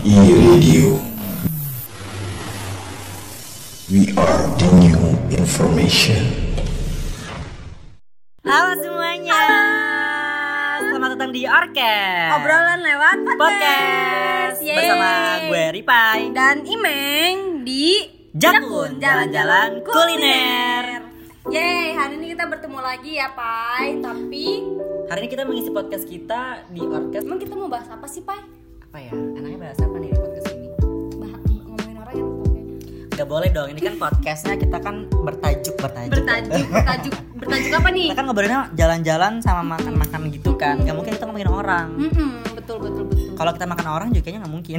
E-Radio. We are the new information. Halo semuanya. Selamat datang di Orkes. obrolan lewat podcast Yeay. bersama gue Ripai. dan Imeng di Jakun, jalan-jalan kuliner. Yeay, hari ini kita bertemu lagi ya Pai Tapi Hari ini kita mengisi podcast kita di Orkes. emang kita mau bahas apa sih Pai? Apa ya? Bahas apa nih di podcast ini? Bah- ngomongin orang ya pokoknya Gak boleh dong. Ini kan podcastnya kita kan bertajuk bertajuk. Bertajuk, bertajuk, bertajuk apa nih? Kita kan ngobrolinnya jalan-jalan sama makan-makan gitu kan. Gak mungkin kita ngomongin orang. Mm-mm, betul, betul, betul Kalau kita makan orang juga kayaknya nggak mungkin.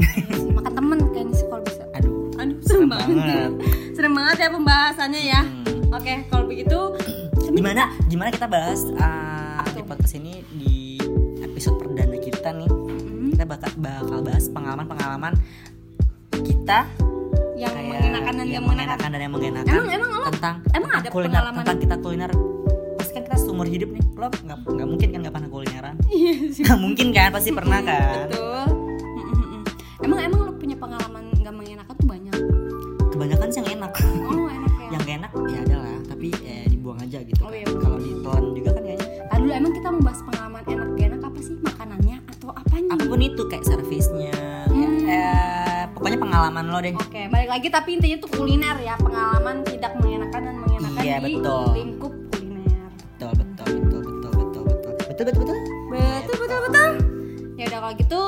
Makan temen kayaknya sih kalau bisa Aduh. Aduh, serem Serem banget banget. Serem banget ya pembahasannya ya Hmm. Oke, kalau begitu gimana gimana kita bahas uh, di podcast ini di episode perdana kita nih kita bakal bakal bahas pengalaman pengalaman kita. Yang kayak mengenakan dan yang yang mengenakan. dan yang mengenakan. Emang- emang lo- tentang emang ada kuliner pengalaman? tentang kita kuliner. Pasti kan kita seumur hidup nih. Lo nggak nggak mungkin kan nggak pernah kulineran? Iya sih. Nggak mungkin kan? Pasti pernah kan? Betul. Emang emang lu punya pengalaman nggak mengenakan tuh banyak. kebanyakan sih yang enak. Oh enak ya. yang gak enak ya ada lah tapi ya dibuang aja gitu Oh, kan. iya, kalau apa pun itu kayak servisnya ya, Hmm. eh, pokoknya pengalaman lo deh Oke, balik lagi tapi intinya tuh kuliner ya pengalaman tidak mengenakan dan mengenakan Iya, di betul. lingkup kuliner. betul betul betul betul betul betul betul betul betul Betul betul betul. Ya udah kalau gitu,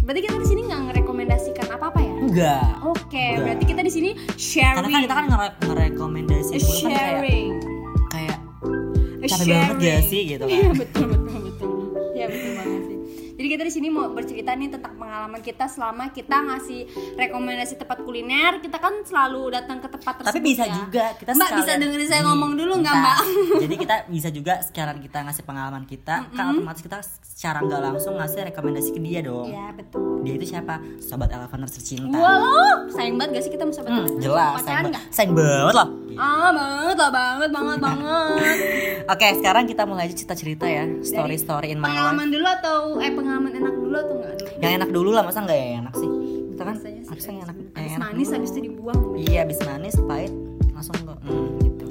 berarti kita di sini nggak ngerekomendasikan apa apa ya? enggak Oke, Enggak. berarti kita di sini sharing. karena kan kita kan ngere ngerekomendasi dulu kan kayak sharing. kayak capek banget sharing. gak sih gitu Iya kan betul betul betul. Jadi kita di sini mau bercerita nih tentang pengalaman kita selama kita ngasih rekomendasi tempat kuliner. Kita kan selalu datang ke tempat tersebut. tapi bisa ya. juga kita Mbak bisa dengerin saya ngomong dulu nggak. Mbak? jadi kita bisa juga sekalian kita ngasih pengalaman kita kan otomatis kita secara nggak langsung ngasih rekomendasi ke dia dong Iya betul. dia itu siapa sobat elevator tercinta Walau sayang banget gak sih kita mau sahabat Hmm, jelas sayang, ba- sayang banget loh Ah banget lah banget banget banget. oke sekarang kita mulai aja cerita cerita ya story story in my life pengalaman dulu atau eh pengalaman enak dulu atau enggak dulu? yang enak dulu lah masa nggak ya enak sih kita kan Biasanya sih harusnya yang enak Habis enak manis dulu. habis itu dibuang. iya habis manis pahit langsung kok hmm, gitu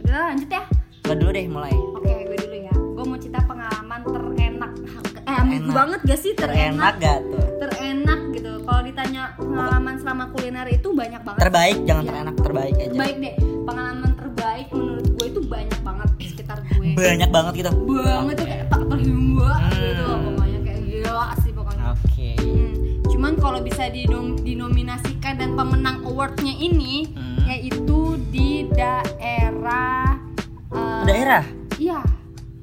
Udah lanjut ya. Lo dulu deh mulai Oke, gue dulu ya. Gue mau cerita pengalaman terenak. Eh, Terenak. banget gak sih terenak terenak? gak tuh Terenak. Kalau ditanya pengalaman selama kuliner itu banyak banget. terbaik jangan Iya. terenak terbaik aja Terbaik deh. Pengalaman terbaik menurut gue itu banyak banget di sekitar gue. banyak banget gitu banget tuh kayak tak terhingga Hmm. gitu pokoknya kayak gila sih pokoknya. oke Hmm, Cuman kalau bisa dinom- dinominasikan dan pemenang awardnya ini Hmm. yaitu di daerah eh, daerah Iya,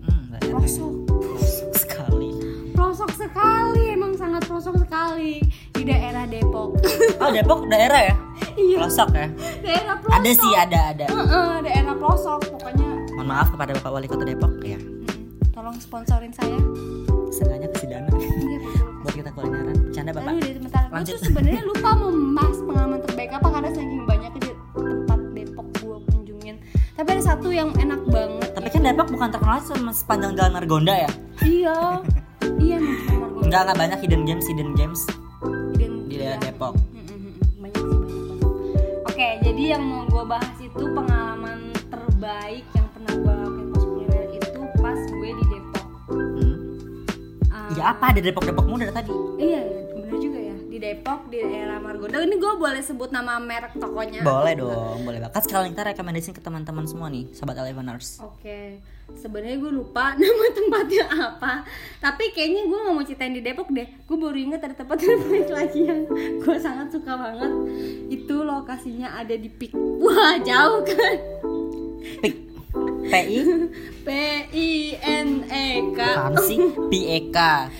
hmm, daerah pelosok. Pelosok sekali pelosok sekali emang sangat pelosok sekali di daerah Depok. Oh Depok daerah ya? Iya. Pelosok ya? Daerah pelosok. ada sih ada ada. Heeh, daerah pelosok pokoknya. Mohon maaf kepada bapak wali kota Depok ya. Mm, tolong sponsorin saya. Seenggaknya kasih dana iya buat kita kulineran. Bercanda bapak. Deh, bentar. Gue Lanjut. tuh sebenarnya lupa membahas pengalaman terbaik apa karena saking banyaknya di tempat Depok gue kunjungin. Tapi ada satu yang enak banget. tapi kan Depok bukan terkenal sama sepanjang jalan Margonda ya? Iya, iya Margonda. enggak enggak banyak hidden games hidden games Depok banyak sih banyak banget. Oke, jadi yang mau gue bahas itu pengalaman terbaik yang pernah gue lakuin pas kuliner itu pas gue di Depok. hmm. Ya apa ada Depok Depok muda dari tadi Iya, Depok, di daerah Margonda. Ini gue boleh sebut nama merek tokonya. boleh dong boleh banget kan sekarang kita rekomendasiin ke teman-teman semua nih sobat Eleveners Oke, sebenarnya gue lupa nama tempatnya apa. Tapi kayaknya gue nggak mau ceritain di Depok deh. Gue baru inget ada tempat terbaik lagi yang gue sangat suka banget. Itu lokasinya ada di Pik. Wah jauh kan? PI P I N E K. apaan sih PEK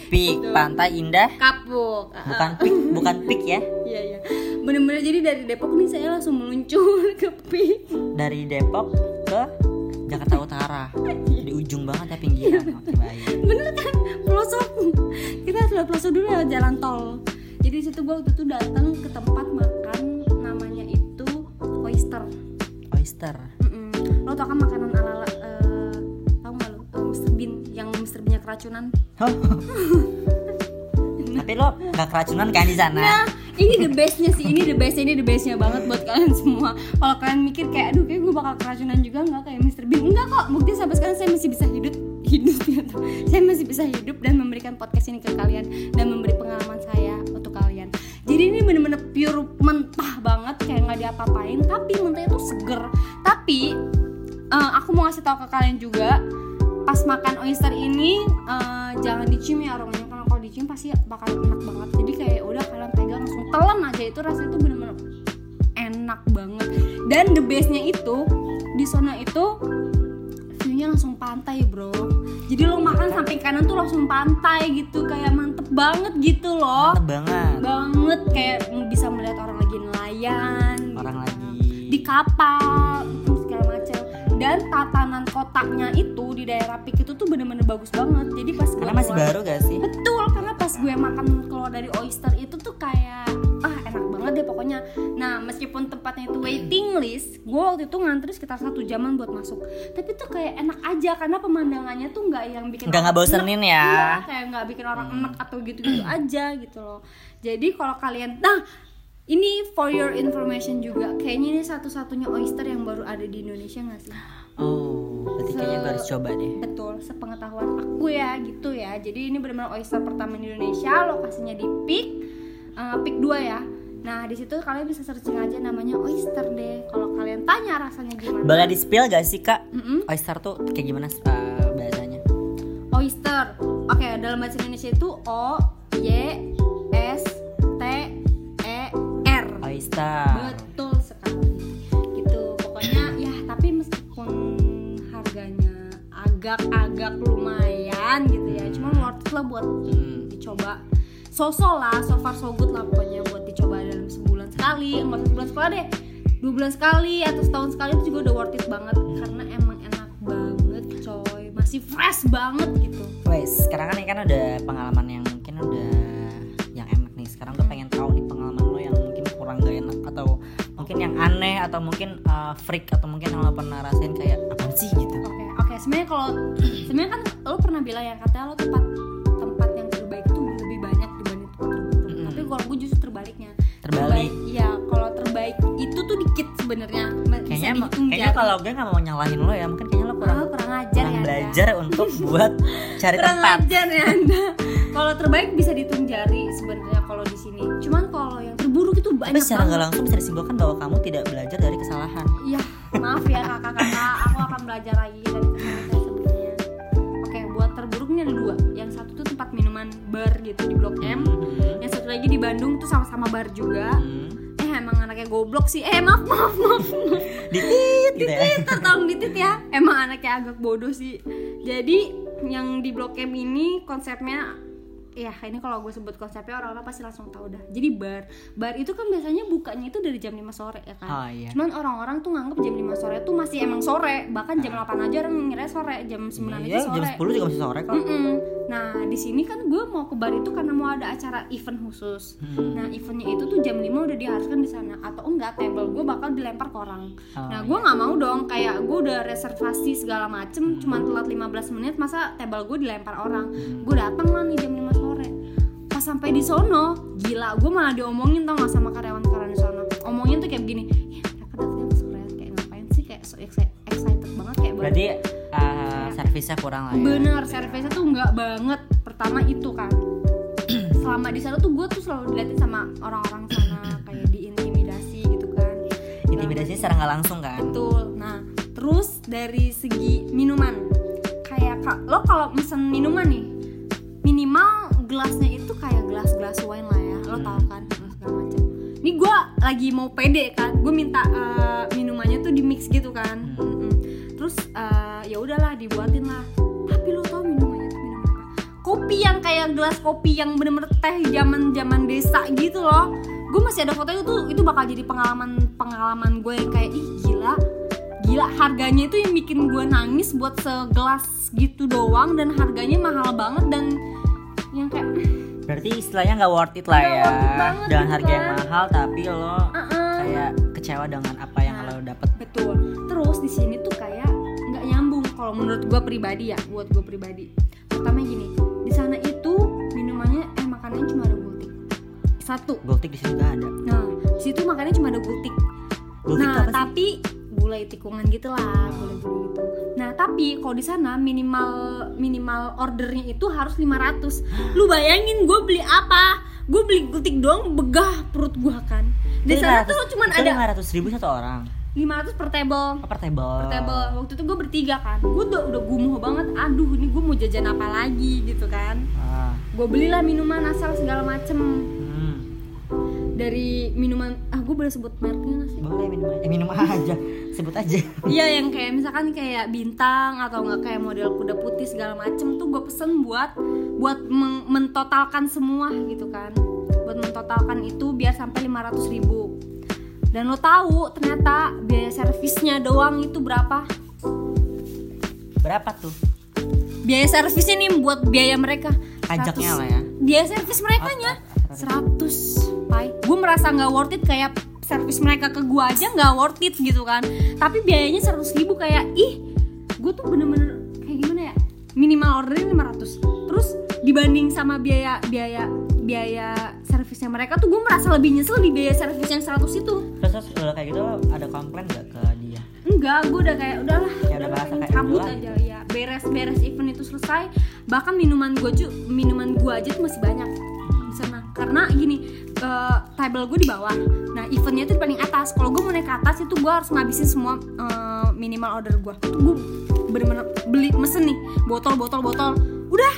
Pik Pantai Indah Kapuk. Ah, bukan pik bukan pik ya Iya iya. Bener-bener jadi dari Depok nih saya langsung meluncur ke Pik. dari Depok ke Jakarta Utara di ujung banget ya pinggiran oke baik Bener kan? Pelosok. Kita sudah pelosok dulu lewat jalan tol. Jadi di situ gue waktu itu datang ke tempat makan namanya itu oyster. oyster Mm-mm. Lo tau kan makanan keracunan? Tapi lo nggak keracunan kan di sana? Nah, ini the bestnya sih, ini the best, ini the bestnya banget buat kalian semua. Kalau kalian mikir kayak, aduh kayak gue bakal keracunan juga nggak kayak Mr. Bean, enggak kok. Bukti sampai sekarang saya masih bisa hidup, hidup gitu. Saya masih bisa hidup dan memberikan podcast ini ke kalian dan memberi pengalaman saya untuk kalian. Jadi ini bener-bener pure mentah banget, kayak nggak diapa-apain, tapi mentahnya tuh seger. Tapi eh, aku mau ngasih tahu ke kalian juga, pas makan oyster ini eh, jangan dicium ya aromanya karena kalau dicium pasti bakal enak banget. Jadi kayak ya udah kalian pegang langsung telan aja. Itu rasanya tuh bener-bener enak banget. Dan the bestnya itu di zona itu viewnya langsung pantai bro. Jadi lo makan samping kanan tuh langsung pantai gitu. Kayak mantep banget gitu loh. Mantep banget. banget. Kayak bisa melihat orang lagi nelayan Orang lagi. Di kapal tatanan kotaknya itu di daerah Pik itu tuh bener-bener bagus banget. Jadi pas gue karena masih baru gak sih? betul karena pas gue makan keluar dari oyster itu tuh kayak ah enak banget deh pokoknya. Nah meskipun tempatnya itu waiting list gue waktu itu ngantri sekitar satu jaman buat masuk. Tapi tuh kayak enak aja karena pemandangannya tuh nggak yang bikin Nggak orang ngebosenin enek. ya. Iya, kayak nggak bikin orang enak atau gitu-gitu aja gitu loh. Jadi kalau kalian nah ini for your information juga. Kayaknya ini satu-satunya oyster yang baru ada di Indonesia nggak sih Oh, berarti kayaknya gue harus coba deh. betul sepengetahuan aku ya gitu ya jadi ini benar-benar oyster pertama di Indonesia lokasinya di Peak eh, Peak 2 ya nah di situ kalian bisa searching aja namanya oyster deh kalau kalian tanya rasanya gimana Boleh di spill gak sih kak? Mm-mm. Oyster tuh kayak gimana uh, bahasanya? oyster oke dalam bahasa Indonesia itu O Y S T E R Oyster. Betul agak-agak lumayan gitu ya. Cuman worth it lah buat Hmm. dicoba. So-so lah, so far so good lah pokoknya buat dicoba dalam sebulan sekali. Enggak sebulan sekali deh. Dua bulan sekali atau setahun sekali itu juga udah worth it banget karena emang enak banget coy. Masih fresh banget gitu. Wes, sekarang kan ini kan udah pengalaman yang mungkin udah yang enak nih. Sekarang gue pengen tahu nih pengalaman lo yang mungkin kurang gak enak atau mungkin yang aneh atau mungkin uh, freak atau mungkin yang lo pernah rasain kayak apa sih gitu. Sebenarnya kalau sebenarnya kan lo pernah bilang ya katanya lo tempat tempat yang terbaik itu lebih banyak dibanding tempat terburuk. Mm-mm. Tapi kalau gue justru terbaliknya. Terbalik. Terbaik- Iya, kalau terbaik itu tuh dikit sebenarnya. Kayaknya kayaknya kalau gue nggak mau nyalahin lo ya, mungkin kayaknya lo kurang Ah, kurang ajar kurang ya. Anda. belajar untuk buat cari Kurang tempat. ajar ya Anda. kalau terbaik bisa dihitung jari sebenarnya kalau di sini. Cuman kalau yang terburuk itu Tapi banyak secara banget. nggak langsung bisa disimpulkan bahwa kamu tidak belajar dari kesalahan. Iya, maaf ya kakak-kakak, aku akan belajar lagi dari ini ada dua. Yang satu tuh tempat minuman bar gitu di Blok M. Hmm. Yang satu lagi di Bandung tuh sama-sama bar juga. Hmm. Eh emang anaknya goblok sih. Eh maaf maaf maaf. Ditit gitu ya. Tolong ditit ya. Emang anaknya agak bodoh sih. Jadi yang di Blok M ini konsepnya ya ini kalau gue sebut konsepnya orang-orang pasti langsung tahu dah. Jadi bar, bar itu kan biasanya bukanya itu dari jam 5 sore ya kan. Oh, iya. Cuman orang-orang tuh nganggep jam 5 sore tuh masih emang sore, bahkan jam 8 aja orang ngira sore, jam 9 Iya, aja jam sore. 10 juga masih sore kok. Mm-mm. Nah di sini kan gue mau ke bar itu karena mau ada acara event khusus. Hmm. Nah eventnya itu tuh jam 5 udah diharuskan di sana atau enggak table gue bakal dilempar ke orang. Oh, nah gue nggak mau dong kayak gue udah reservasi segala macem cuman telat 15 menit masa table gue dilempar orang. Gue datang lah nih jam 5 sore. Pas sampai di sono gila gue malah diomongin tau gak sama karyawan-karyawan di sono. Omongin tuh kayak begini. Ya mereka datangnya sore kayak ngapain sih kayak so exci- excited banget kayak Berarti uh, servisnya kurang lah ya. Bener, servisnya tuh nggak banget. Pertama itu kan. Selama di sana tuh gue tuh selalu diliatin sama orang-orang sana kayak diintimidasi gitu kan. Intimidasinya secara nggak langsung kan. Betul. Nah, terus dari segi minuman, kayak ka- lo kalau mesen minuman nih, minimal gelasnya itu kayak gelas-gelas wine lah ya. Lo tau kan, segala macam. Ini gue lagi mau pede kan, gue minta eh, minumannya tuh di mix gitu kan. Mm-mm. Terus eh, ya udahlah dibuatin lah. Tapi lo tau minumannya tuh minuman apa? Kopi yang kayak gelas kopi yang bener-bener teh zaman-zaman desa gitu loh. Gue masih ada fotonya tuh itu bakal jadi pengalaman pengalaman gue yang kayak ih gila gila harganya itu yang bikin gue nangis buat segelas gitu doang dan harganya mahal banget dan yang kayak Berarti istilahnya nggak worth it lah Nggak ya. banget Dengan gitu harga yang kan. mahal tapi lo uh-uh. kayak kecewa dengan apa yang Nah. lo dapet. betul terus di sini tuh kayak nggak nyambung kalau menurut gue pribadi ya buat gue pribadi pertama gini di sana itu minumannya eh makanannya cuma ada satu Gultik di sini nggak ada. nah di situ makannya cuma ada gultik Gultik nah tapi gulai tikungan gitu lah gulai gulai gitu tapi kalau di sana minimal minimal ordernya itu harus 500 lu bayangin gue beli apa gue beli gultik doang begah perut gue kan di sana 500 tuh cuma itu ada 500 ribu satu orang. 500 per table Oh, per table. per table waktu itu gue bertiga kan gue udah udah gumuh banget aduh ini gue mau jajan apa lagi gitu kan Ah. gue belilah minuman asal segala macem. Dari minuman ah gue boleh sebut mereknya nggak sih Boleh minum aja. Eh, minum aja. Sebut aja. Iya yang kayak misalkan kayak bintang atau enggak kayak model kuda putih segala macem tuh gue pesen buat buat mentotalkan semua gitu kan buat mentotalkan itu biar sampai 500 ribu dan lo tahu ternyata biaya servisnya doang itu berapa Berapa tuh? biaya servisnya nih buat biaya mereka Pajaknya 100. lah ya. biaya servis mereka nya 100 pai gue merasa nggak worth it kayak servis mereka ke gue aja nggak worth it gitu kan. Tapi biayanya 100 ribu kayak ih gue tuh bener-bener kayak gimana ya minimal ordernya 500 terus dibanding sama biaya biaya biaya servisnya mereka tuh gue merasa lebih nyesel di biaya servis yang 100 itu. Terus, terus udah kayak gitu ada komplain gak ke dia? enggak gue udah kayak udahlah Ya udah bahasa kayak cabut aja ya. Beres-beres event itu selesai bahkan minuman gue minuman gue aja tuh masih banyak. Di sana karena gini table gue di bawah. Nah eventnya tuh di paling atas. Kalau gue mau naik ke atas itu gue harus ngabisin semua eh, minimal order gue tuh gue bener-bener beli mesen nih. Botol botol botol. Udah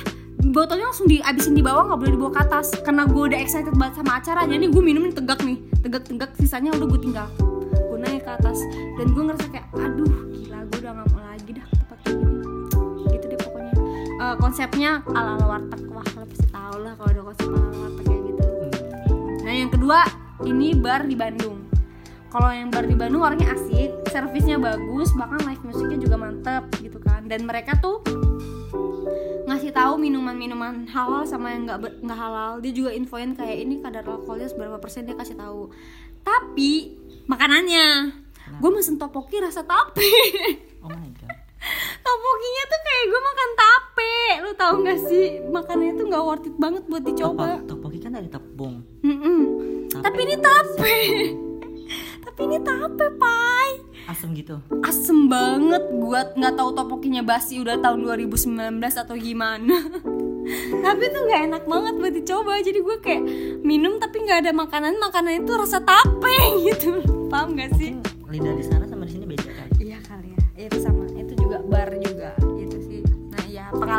botolnya langsung dihabisin di bawah nggak boleh dibawa ke atas. Karena gue udah excited banget sama acara jadi gue minum nih tegak nih. Tegak tegak sisanya udah gue tinggal gue naik ke atas. Dan gue ngerasa kayak aduh gila gue udah nggak mau lagi dah tempat gini. Gitu deh pokoknya. Eh, konsepnya ala ala warteg. Wah lo pasti tau lah kalau ada konsep ala ala warteg nah yang kedua ini bar di Bandung. Kalau yang bar di Bandung orangnya asik servisnya bagus bahkan live musiknya juga mantep gitu kan. Dan mereka tuh ngasih tahu minuman-minuman halal sama yang nggak nggak halal. Dia juga infoin kayak ini kadar alkoholnya seberapa persen dia kasih tahu. Tapi makanannya. Gue mesen topoki rasa tape Oh my god. Topokinya tuh kayak gue makan tape. Lu tahu nggak sih? Makanannya tuh nggak worth it banget buat dicoba. Topo- Topoki kan dari tepung. Tape. Tapi ini tape. Tapi ini tape pai. Asem gitu. asem banget gua nggak tahu topokinya basi udah tahun 2019 atau gimana. Tapi tuh nggak enak banget buat dicoba. Jadi gue kayak minum tapi nggak ada makanan. Makanan itu rasa tape gitu. Paham gak sih? Lidah di sana sama di sini beda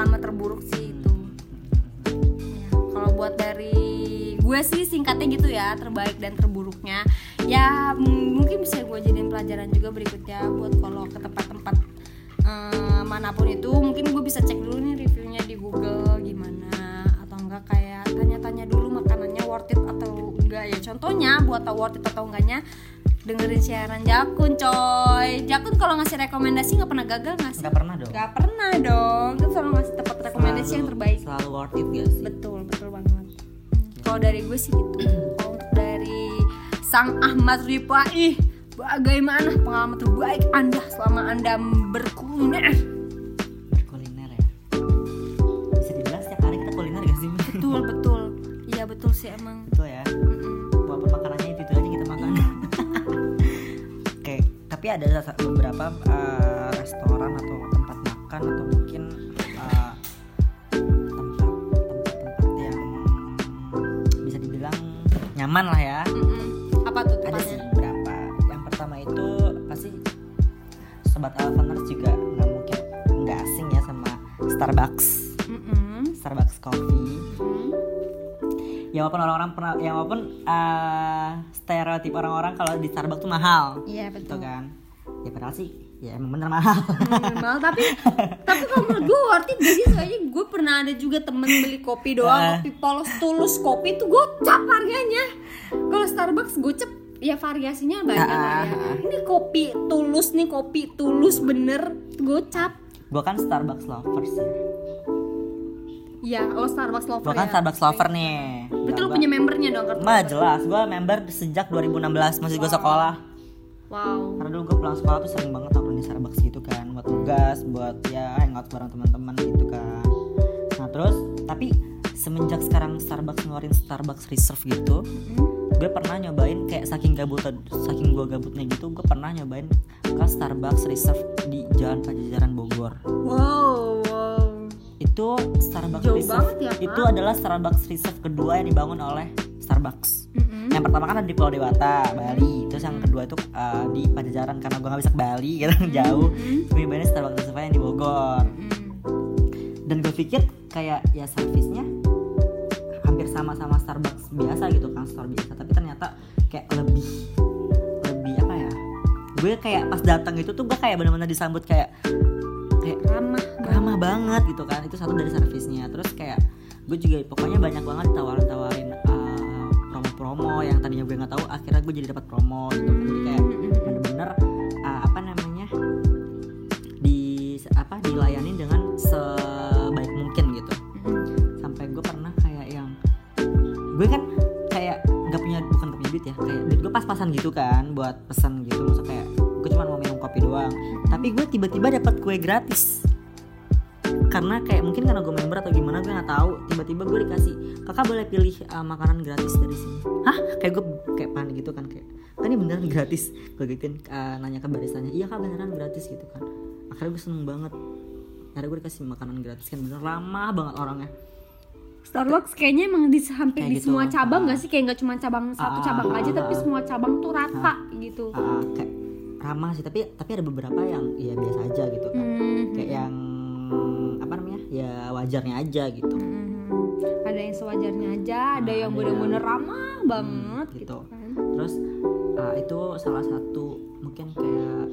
pengalaman terburuk sih itu. Ya, kalau buat dari gue sih singkatnya gitu ya terbaik dan terburuknya. Ya mungkin bisa gue jadiin pelajaran juga berikutnya buat kalau ke tempat-tempat eh, mana pun itu. Mungkin gue bisa cek dulu nih reviewnya di Google gimana atau enggak kayak tanya-tanya dulu makanannya worth it atau enggak. Ya contohnya buat tahu worth it atau enggaknya dengerin siaran Jakun coy Jakun kalau ngasih rekomendasi nggak pernah gagal nggak sih Nggak pernah dong. nggak pernah dong kan selalu ngasih tempat rekomendasi yang Selalu- terbaik Selalu worth it sih? betul betul banget kalau dari gue sih gitu kalau dari sang Ahmad Rifai bagaimana pengalaman terbaik anda selama anda berkuliner Berkuliner ya. Bisa dibilang setiap hari kita kuliner gak sih? betul betul iya betul sih emang Betul ya. Tapi ada beberapa eh, restoran atau tempat makan atau mungkin eh, tempat-tempat yang bisa dibilang nyaman lah ya. Mm-mm. apa tuh Ada sih beberapa. Yang pertama itu pasti sobat Alphaners juga nggak mungkin nggak asing ya sama Starbucks. Mm-mm. Starbucks Coffee. Mm. Ya walaupun orang-orang pernah, ya walaupun eh, stereotip orang-orang kalau di Starbucks tuh mahal, iya gitu betul kan? Ya padahal sih, ya emang bener mahal. normal tapi tapi kalau menurut gue worth it sih soalnya gue pernah ada juga temen beli kopi doang kopi polos tulus kopi itu gocap harganya kalau Starbucks gocap ya variasinya banyak ya Ah. ini kopi tulus nih kopi tulus bener gocap Gua kan Starbucks lovers ya. Ya oh Starbucks lover Gua kan ya. Starbucks lover nih. berarti lu Gua- punya membernya dong kartu Mah jelas, gua member sejak 2016 masih gua sekolah. wow. Karena dulu gue pulang sekolah tuh sering banget nongkrong di Starbucks gitu kan Buat tugas, buat ya hangout bareng teman-teman gitu kan. Nah terus, tapi semenjak sekarang Starbucks ngeluarin Starbucks Reserve gitu gue pernah nyobain kayak saking gabut saking gue gabutnya gitu gue pernah nyobain ke Starbucks Reserve di Jalan Pajajaran Bogor. Wow wow itu Starbucks Jauh Reserve. banget ya, Kak. itu adalah Starbucks Reserve kedua yang dibangun oleh Starbucks. Mm-mm. yang pertama kan ada di Pulau Dewata Bali. Terus yang kedua itu uh, di Pajajaran karena gue nggak bisa ke Bali gitu. Jauh. Gue nyobain Starbucks Reserve yang di Bogor. Mm. dan gue pikir kayak ya servisnya hampir sama sama Starbucks biasa gitu kan store biasa. Tapi ternyata kayak lebih lebih apa ya? Gue kayak pas datang itu tuh gue kayak benar-benar disambut kayak kayak ramah ramah banget gitu kan. Itu satu dari servisnya. Terus kayak gue juga pokoknya banyak banget ditawarin tawarin uh, promo-promo yang tadinya gue nggak tahu akhirnya gue jadi dapat promo gitu kan. Jadi kayak bener-bener uh, apa namanya di apa dilayani dengan sebaik mungkin gitu. Sampai gue pernah kayak yang gue kan kayak nggak punya bukan punya duit ya kayak duit gue pas-pasan gitu kan buat pesan gitu. Maksudnya kayak gue cuma mau minum kopi doang. Tapi gue tiba-tiba dapat kue gratis karena kayak mungkin karena gue member atau gimana gue nggak tahu. Tiba-tiba gue dikasih kakak boleh pilih uh, makanan gratis dari sini. Hah? Kayak gue kayak panik gitu kan kayak kan ini beneran gratis? Gue gituin uh, nanya ke baristanya iya kak beneran gratis gitu kan. Akhirnya gue seneng banget. Akhirnya gue dikasih makanan gratis kan bener ramah banget orangnya. Starbucks kayaknya emang di hampir Kayak di gitu. semua cabang Ah. nggak sih? Kayak nggak cuma cabang satu Ah, cabang aja tapi semua cabang tuh rata gitu. Uh, kayak ramah sih tapi tapi ada beberapa yang ya biasa aja gitu kan. Hmm. kayak yang apa namanya? Ya wajarnya aja gitu. Hmm. ada yang sewajarnya aja ada Ah, yang ada bener-bener ramah banget gitu. gitu kan. Terus uh, itu salah satu mungkin kayak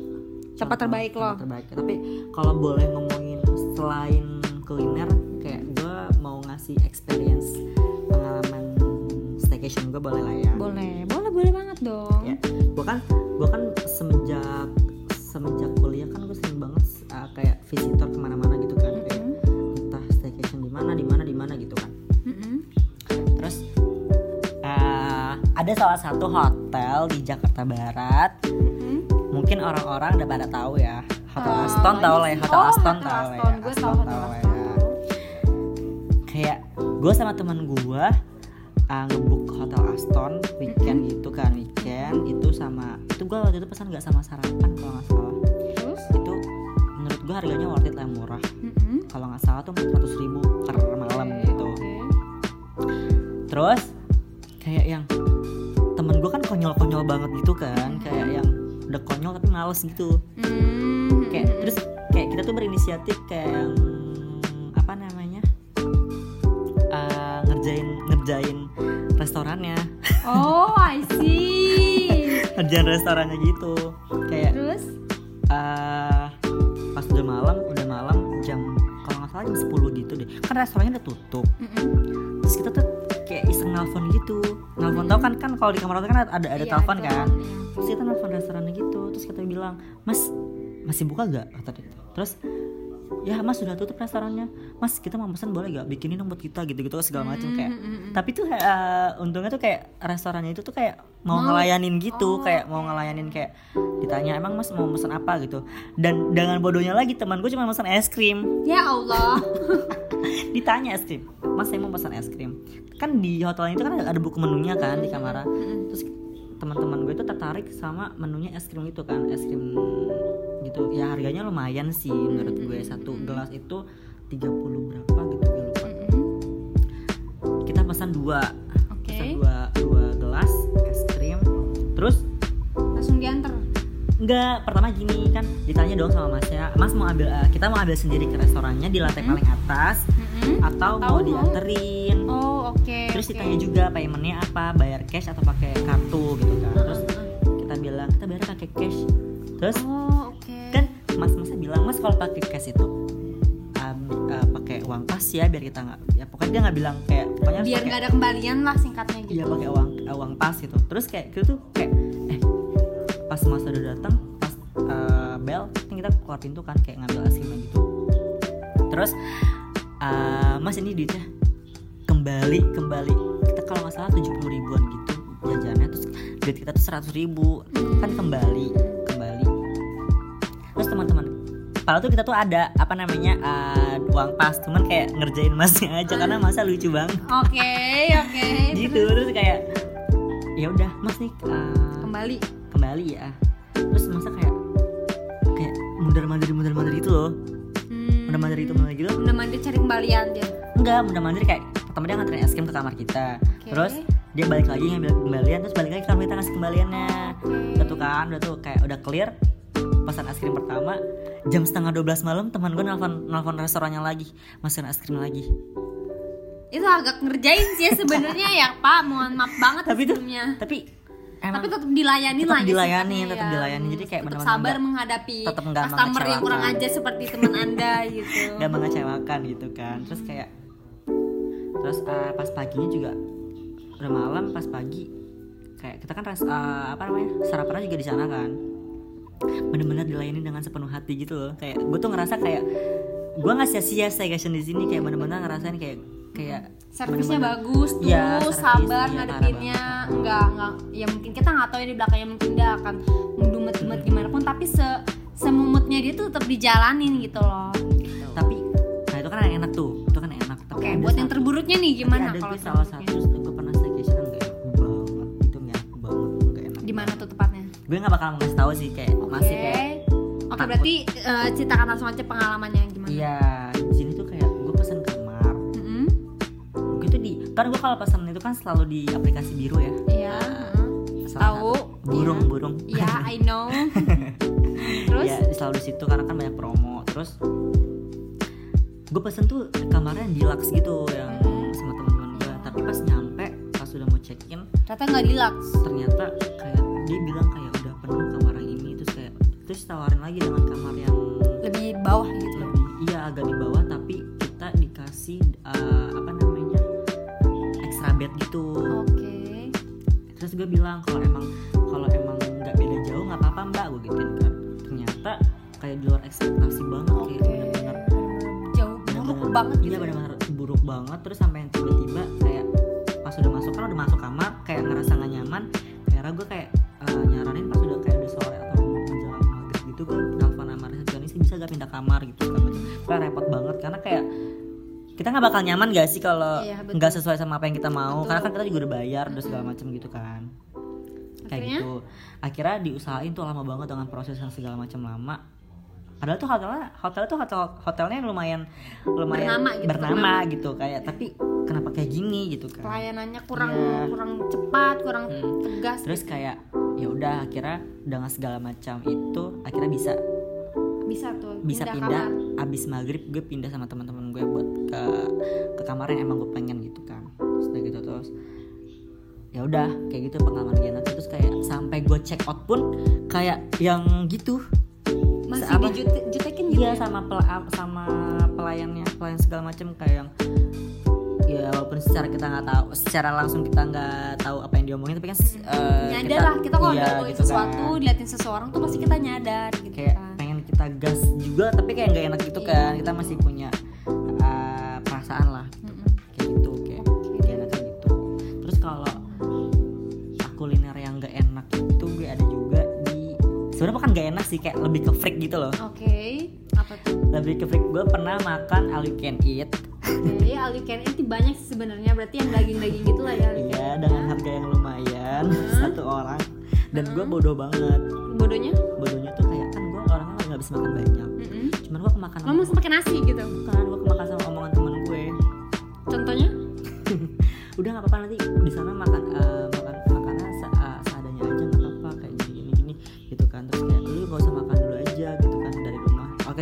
Tempat terbaik tempat lo. terbaik. Tapi kalau boleh ngomongin selain kuliner kayak gue mau ngasih experience pengalaman staycation gue boleh lah ya. Boleh boleh boleh banget dong. Ya gue kan gue kan semenjak semenjak kuliah kan gue sering banget uh, kayak visitor ke mana-mana ada salah satu hotel di Jakarta Barat. Mm-mm. mungkin orang-orang udah pada tahu ya. Hotel Ah, Aston tahu lah ya Hotel oh, Aston tahu ya gue Aston tahu Hotel Aston ya. Kayak gue sama teman gue uh, ngebuk Hotel Aston weekend gitu kan weekend itu sama itu gue waktu itu pesan nggak sama sarapan kalau nggak salah. Terus? Itu menurut gue harganya worth it lah murah. Mm-mm. kalau nggak salah tuh 400 ribu per malam Oke, gitu. oke. terus kayak yang gue kan konyol-konyol banget gitu kan kayak yang udah konyol tapi males gitu. Mm. kayak terus kayak kita tuh berinisiatif kayak yang apa namanya eh, ngerjain ngerjain restorannya. Oh I see. Ngerjain restorannya gitu. Kayak terus? eh pas udah malam udah malam jam kalau nggak salah jam 10 gitu deh. Kan restorannya udah tutup. Mm-mm. terus kita tuh nelfon gitu. Nelfon tau kan kan kalau di kamar hotel kan ada ada Iya, telepon kan. Terus kita nelfon restorannya gitu terus kita bilang mas masih buka gak kata dia. Terus ya mas sudah tutup restorannya. Mas kita mau pesan boleh gak bikinin dong buat kita gitu gitu segala macam kayak. tapi tuh eh, untungnya tuh kayak restorannya itu tuh kayak mau, ngelayanin gitu kayak mau ngelayanin kayak ditanya emang mas mau pesan apa? gitu. Dan dengan bodohnya lagi teman gue cuma pesan es krim. Ya Allah. Ditanya es krim mas saya mau pesan es krim. Kan di hotel itu kan ada buku menunya kan di kamar. Terus teman-teman gue itu tertarik sama menunya es krim itu kan es krim gitu. Ya harganya lumayan sih menurut gue. Satu gelas itu 30 berapa gitu gue lupa. Kita pesan dua. Oke. pesan dua dua gelas es krim. Terus langsung diantar. Enggak, pertama gini kan ditanya dong sama masnya, Mas mau ambil eh, kita mau ambil sendiri ke restorannya di lantai paling atas Mm-mm. atau Atau mau dianterin? oh oke Terus oke. ditanya juga paymentnya apa, bayar cash atau pakai kartu gitu kan. Terus kita bilang kita bayar pakai cash. Terus oh oke kan mas masnya bilang mas kalau pakai cash itu um, uh, pakai uang pas ya biar kita nggak ya pokoknya dia nggak bilang kayak pokoknya biar nggak ada kembalian lah singkatnya gitu Iya pakai uang eh, uang pas gitu. Terus kayak gitu tuh kayak eh pas mas udah datang pas eh, bel kan kita keluar pintu kan kayak ngambil es krimnya gitu. Terus eh, mas ini duitnya kembali kembali. Kita kalau nggak salah tujuh puluh ribuan gitu jajannya. Terus duit kita tuh seratus ribu. Kan kembali kembali. Terus teman-teman padahal tuh kita tuh ada apa namanya uh, uang pas. Cuman kayak ngerjain masnya aja karena masa lucu banget. Oke oke gitu terus? kayak ya udah mas nih uh, kembali. kembali ya. Terus masa kayak kayak mundar mandir mundar mandir gitu loh mundar mandir itu mundar gitu. Udah mandi cari kembalian dia. Enggak mundar mandir kayak pertama dia nganterin es krim ke kamar kita. Oke. terus dia balik lagi ngambil kembalian terus balik lagi ke kamar kita ngasih kembaliannya. Udah tuh kan udah tuh kayak udah clear pesan es krim pertama. Jam setengah 12 malam teman gue nelfon nelfon restorannya lagi masukin es krim lagi. Itu agak ngerjain sih ya sebenarnya ya pak. Mohon maaf banget tapi sebelumnya. tapi emang tapi tetap dilayani tetap lah ya dilayani, sifatnya tetap ya. dilayani. Jadi kayak tetap sabar nggak- menghadapi tetap nggak customer yang kurang aja seperti teman anda gitu. Gak mengecewakan gitu kan. Terus kayak terus uh, pas paginya juga udah malam pas pagi kayak kita kan res- uh, apa namanya sarapannya juga di sana kan. Bener-bener dilayani dengan sepenuh hati gitu loh. Kayak gue tuh ngerasa kayak gue nggak sia-sia staycation di sini. Kayak bener-bener ngerasain kayak kayak servisnya bagus tuh servis, sabar iya, ngadepinnya. enggak enggak ya mungkin kita nggak tahu ya di belakangnya mungkin dia akan mendumet-dumet gimana pun tapi se semumutnya dia tuh tetap dijalanin gitu loh. Tapi nah itu kan yang enak tuh itu kan yang enak oke ada buat yang sa- terburuknya nih gimana ada kalau salah satu gue pernah staycation yang gak enak banget itu nggak enak banget nggak enak. Di mana tuh tepatnya? Gue nggak bakal ngasih tahu sih kayak oke. masih kayak oke takut. berarti eh, ceritakan langsung aja pengalamannya gimana? Iya. di kan gue kalau pesan itu kan selalu di aplikasi biru ya iya salah tahu burung Iya. burung Iya, I know. Terus? ya selalu di situ karena kan banyak promo terus gue pesen tuh kamarnya yang deluxe gitu yang sama teman-teman gue tapi pas nyampe pas udah mau check in Ternyata nggak deluxe. ternyata kayak dia bilang kayak udah penuh kamar yang ini terus kayak terus tawarin lagi dengan kamar yang Lebih bawah gitu. lebih iya agak di bawah bed gitu Oke. terus gue bilang kalau emang kalau emang nggak beda jauh nggak apa-apa mbak gue gituin kan ternyata kayak di luar ekspektasi banget kayak Oke. bener-bener Jauh buruk bener-bener- banget iya gitu. bener-bener buruk banget terus sampai yang tiba-tiba kayak pas udah masuk kan udah masuk kamar kayak ngerasa gak nyaman akhirnya gue kayak uh, nyaranin pas udah kayak udah sore atau menjelang maghrib gitu gue telepon sama resepsionis bisa gak pindah kamar gitu macam kayak repot banget karena kayak kita nggak bakal nyaman gak sih kalau Iya, nggak sesuai sama apa yang kita mau Betul. karena kan kita juga udah bayar udah segala macam gitu kan kayak Akhirnya? gitu akhirnya diusahain tuh lama banget dengan proses yang segala macam lama padahal tuh hotelnya hotel tuh hotel hotelnya lumayan lumayan Bernama gitu, bernama bernama. gitu kayak tapi kenapa kayak gini gitu kan Pelayanannya kurang Iya. kurang cepat, kurang Hmm. tegas. terus kayak ya udah akhirnya dengan segala macam itu akhirnya bisa bisa tuh bisa pindah, pindah, abis maghrib gue pindah sama teman-teman gue buat ke ke kamar yang emang gue pengen gitu kan terus udah gitu terus ya udah kayak gitu pengalaman dia nanti terus kayak sampai gue check out pun kayak yang gitu Masih apa? dijutekin gitu. iya ya? sama pela- sama pelayannya pelayan segala macam kayak yang ya walaupun secara kita nggak tahu secara langsung kita nggak tahu apa yang diomongin tapi kan eh, nyadar lah kita kalau iya, udah ngomongin gitu sesuatu kan. diliatin seseorang tuh pasti kita nyadar gitu kayak kan pengen kita gas juga tapi kayak nggak enak gitu Iya. kan kita masih punya sebenarnya bukan nggak enak sih kayak lebih ke freak gitu loh. Oke apa tuh? Lebih ke freak. Gue pernah makan all you can eat. Oke all you can eat banyak sih sebenarnya. Berarti yang daging-daging gitu lah ya iya dengan harga yang lumayan Hmm. satu orang. Dan gue bodoh banget. Bodohnya? Bodohnya tuh kayak kan gue orangnya nggak bisa makan banyak. Mm-mm. cuman gue kemakan lo mau pakai nasi gitu? Bukan gue kemakan sama omongan temen gue. Contohnya? Udah nggak apa-apa nanti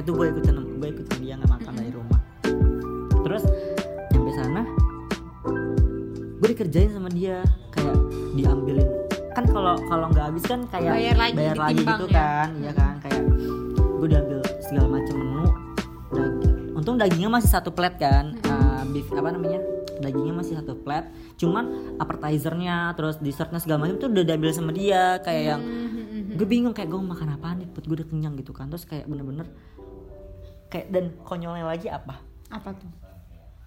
oke tuh gue ikutin gue ikutin dia nggak makan dari rumah. Terus nyampe sana gue dikerjain sama dia. Kayak diambilin. Kan kalau kalau nggak habis kan kayak Bayar lagi, bayar lagi gitu ya. kan iya kan? Kayak gue diambil segala macam menu Dag- untung dagingnya masih satu plate kan eh, beef apa namanya? Dagingnya masih satu plate cuman appetizernya terus dessertnya segala macam tuh udah diambil sama dia. Kayak yang Mm-mm. gue bingung kayak gue makan apa nih put gue udah kenyang gitu kan. Terus kayak bener-bener kayak dan konyolnya lagi apa? Apa tuh?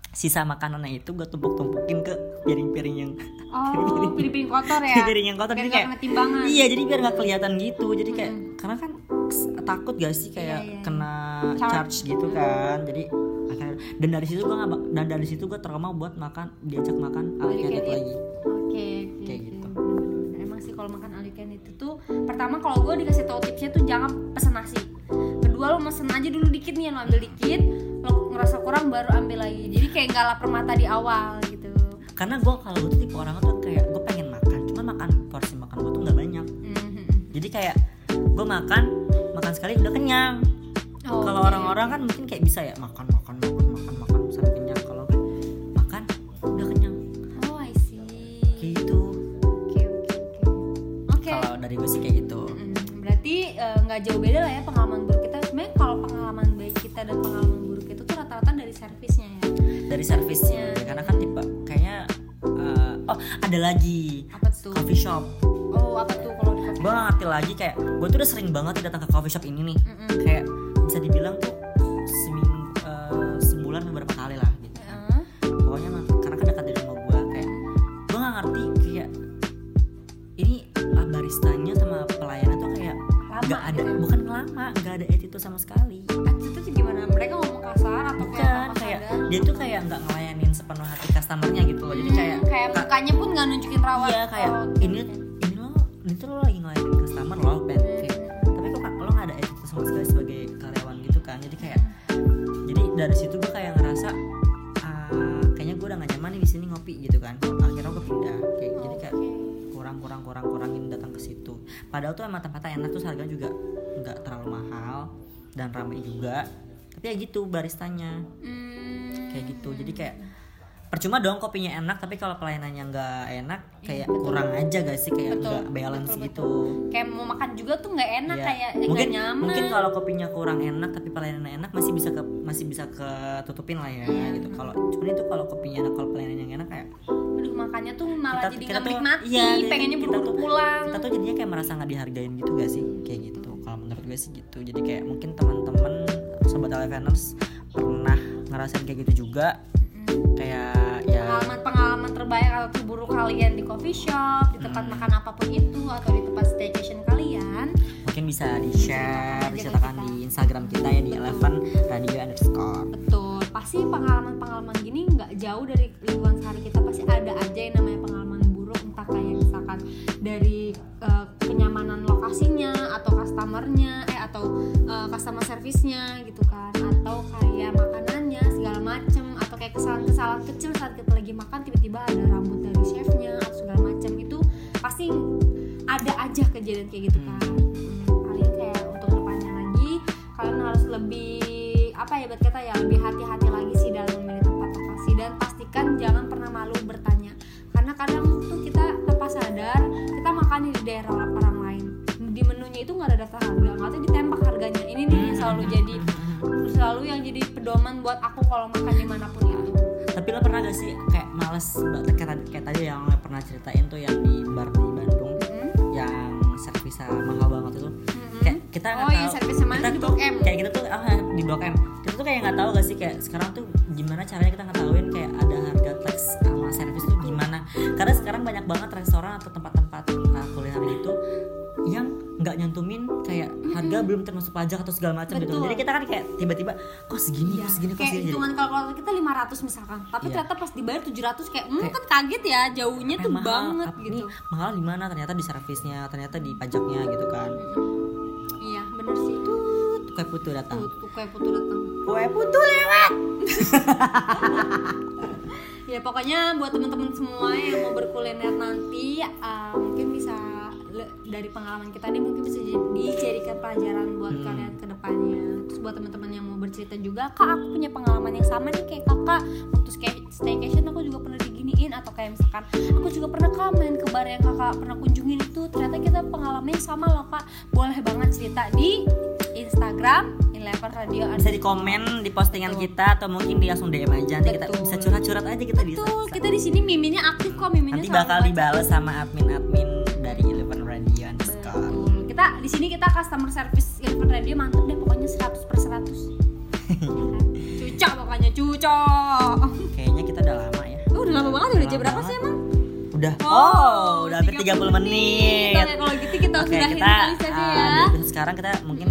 Sisa makanannya itu gue tumpuk-tumpukin ke piring-piring yang oh piring-piring kotor ya? Piring yang kotor. Biar jadi kayak timbangan. iya jadi biar nggak kelihatan gitu. Jadi kayak karena kan takut gak sih kayak Iya, iya. kena Charge. charge gitu kan. Jadi akhirnya dan dari situ gue nggak dan dari situ gue trauma buat makan diajak makan can itu lagi. Oke, oke, Kayak oke. gitu. Emang sih kalau makan eat itu pertama kalau gue dikasih tahu tipsnya tuh jangan pesen nasi. Kedua lo mesen aja dulu dikit nih, lo ambil dikit, lo ngerasa kurang baru ambil lagi. Jadi kayak nggak lapar mata di awal gitu. karena gue kalau gue tuh tipe orang tuh kayak gue pengen makan cuma makan porsi makan gue tuh nggak banyak Mhm. jadi kayak gue makan makan sekali udah kenyang Oh, kalau oke. orang-orang kan mungkin kayak bisa ya makan makan makan makan makan sampai kenyang kalau gue makan udah kenyang Oh, I see. kayak gitu Oke, oke, oke. Oke. kalau dari gue sih kayak gitu Mm, Berarti eh, nggak jauh beda lah ya pengalaman buruk dan pengalaman buruk itu tuh rata-rata dari servisnya ya. dari servisnya ya, karena kan tipe kayaknya eh, oh ada lagi Apa tuh? coffee shop Oh, apa tuh kalau gue ngerti lagi kayak gue tuh udah sering banget datang ke coffee shop ini nih Mm-mm. kayak dia tuh kayak nggak ngelayanin sepenuh hati customernya gitu loh. Jadi Hmm, kayak kayak mukanya pun nggak nunjukin rawat. iya kayak Oh, ini ini lo ini tuh lo lagi ngelayanin customer lo Ben kayak tapi kok lo nggak ada attitude sama sekali sebagai karyawan gitu kan. Jadi kayak jadi dari situ gue kayak ngerasa ah, kayaknya gue udah gak nyaman nih di sini ngopi gitu kan. Akhirnya gue pindah kayak jadi kayak kurang kurang kurang kurangin datang ke situ. Padahal tuh emang tempatnya enak terus harga juga nggak terlalu mahal dan ramai juga. Tapi ya gitu baristanya. Hmm, kayak gitu jadi kayak percuma dong kopinya enak tapi kalau pelayanannya nggak enak kayak betul. kurang aja gak sih kayak nggak balance betul, gitu kayak mau makan juga tuh nggak enak Iya. kayak mungkin nyaman. mungkin kalau kopinya kurang enak tapi pelayanannya enak masih bisa ke masih bisa ketutupin lah ya Iya. gitu kalau cuman itu kalau kopinya enak kalau pelayanan yang enak kayak Aduh, makannya tuh malah jadi nggak menikmati, iya, jadi pengennya kita buru-buru tuh- pulang. kita tuh jadinya kayak merasa nggak dihargain gitu gak sih kayak gitu kalau menurut gue sih gitu jadi kayak mungkin teman-teman sobat Eleveners ngerasain kayak gitu juga. Kayak ya. Pengalaman-pengalaman terbaik atau terburuk kalian di coffee shop, di tempat Hmm. makan apa pun itu atau di tempat staycation kalian. mungkin bisa di share diceritakan di Instagram kita ya di Eleven Radio underscore. Betul, pasti pengalaman-pengalaman gini nggak jauh dari lingkungan sehari kita. Pasti ada aja yang namanya pengalaman buruk. Entah kayak misalkan dari eh, kenyamanan lokasinya atau customernya atau eh, customer service-nya gitu kan. Atau kayak makanannya segala macem. Atau kayak kesalahan-kesalahan kecil saat kita lagi makan tiba-tiba ada rambut dari chefnya atau segala macam itu pasti ada aja kejadian kayak gitu kan. Hmm, paling kayak untuk depannya lagi kalian harus lebih apa ya buat kata ya lebih hati-hati pedoman buat aku kalau makan di mana pun itu tapi lo pernah gak sih kayak males kayak tadi, kayak tadi yang lo pernah ceritain tuh yang di bar di Bandung Mm-mm. yang servisnya mahal banget itu Mm-mm. kayak kita nggak Oh, yang tahu kita di tuh Blok M? kayak kita tuh ah, di blok M kita tuh kayak nggak tahu gak sih kayak sekarang tuh gimana caranya kita ngetahuin kayak ada harga tax sama servis tuh gimana karena sekarang banyak banget restoran atau tempat-tempat belum termasuk pajak atau segala macam gitu. Jadi kita kan kayak tiba-tiba kok segini Iya, kok segini kok kayak segini? hitungan kalkulator kita 500 misalkan tapi Iya. ternyata pas dibayar 700 kayak hmm, Kayak- kan kaget ya jauhnya tuh mahal, banget gitu. ini mahal di mana? Ternyata di servisnya ternyata di pajaknya gitu kan. Iya bener sih. Tuh kayak putu datang. Tuh kayak putu datang. Kue putu lewat! Ya pokoknya buat teman-teman semua yang mau berkuliner nanti uh, mungkin le- dari pengalaman kita ini mungkin bisa jadi- dijadikan pelajaran buat Hmm. kalian ke depannya. Terus buat teman-teman yang mau bercerita juga kak aku punya pengalaman yang sama nih kayak kakak. Waktu stay- staycation aku juga pernah diginiin. Atau kayak misalkan aku juga pernah kak main ke bar yang kakak pernah kunjungin itu. Ternyata kita pengalamannya sama loh kak. Boleh banget cerita di Instagram Eleven Radio bisa di komen di postingan kita atau mungkin di langsung DM aja. Nanti kita Betul. bisa curhat-curhat aja kita bisa. Betul, kita di sini miminnya aktif kok, miminnya nanti bakal dibales sama admin-admin dari Eleven Betul. Kita di sini kita customer service Eleven Radio mantep deh pokoknya 100 per 100. Ya kan? Cucok pokoknya cucok. kayaknya kita udah lama ya Oh, udah lama banget udah jam berapa sih emang? udah oh, udah hampir 30 menit, Oke, kalau gitu kita Oke, sudahin kita kali saja uh, ya. sekarang kita mungkin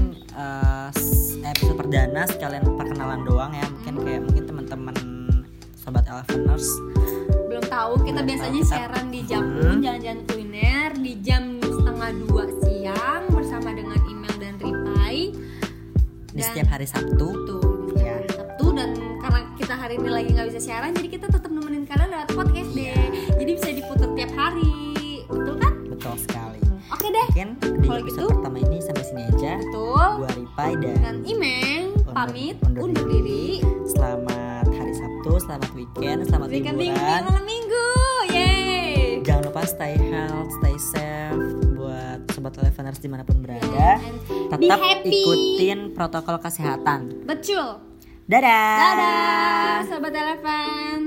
s- episode perdana sekalian perkenalan doang ya mungkin kayak mungkin teman-teman sobat Eleveners belum tahu kita Belum biasanya tahu, kita- siaran di Hmm. jalan-jalan kuliner di jam setengah dua siang bersama dengan email dan Ripai. Di Dan- setiap hari Sabtu. Tuh di setiap Iya. hari Sabtu. Dan karena kita hari ini lagi nggak bisa siaran jadi kita tetap nemenin kalian lewat podcast deh. Iya. jadi bisa diputar tiap hari. Betul kan? Betul sekali. Oke deh. Mungkin di Kalau episode gitu- pertama ini sampai sini aja. Betul. Gua Ripai dan dan Imeng Undur- pamit undur undur diri. diri. Selamat hari Sabtu selamat weekend selamat Weekend minggu liburan malam minggu. Yeay. Jangan lupa stay health stay safe sobat Eleveners di mana pun berada Yeah, be tetap happy. ikutin protokol kesehatan. Betul. Dadah. Dadah sobat eleven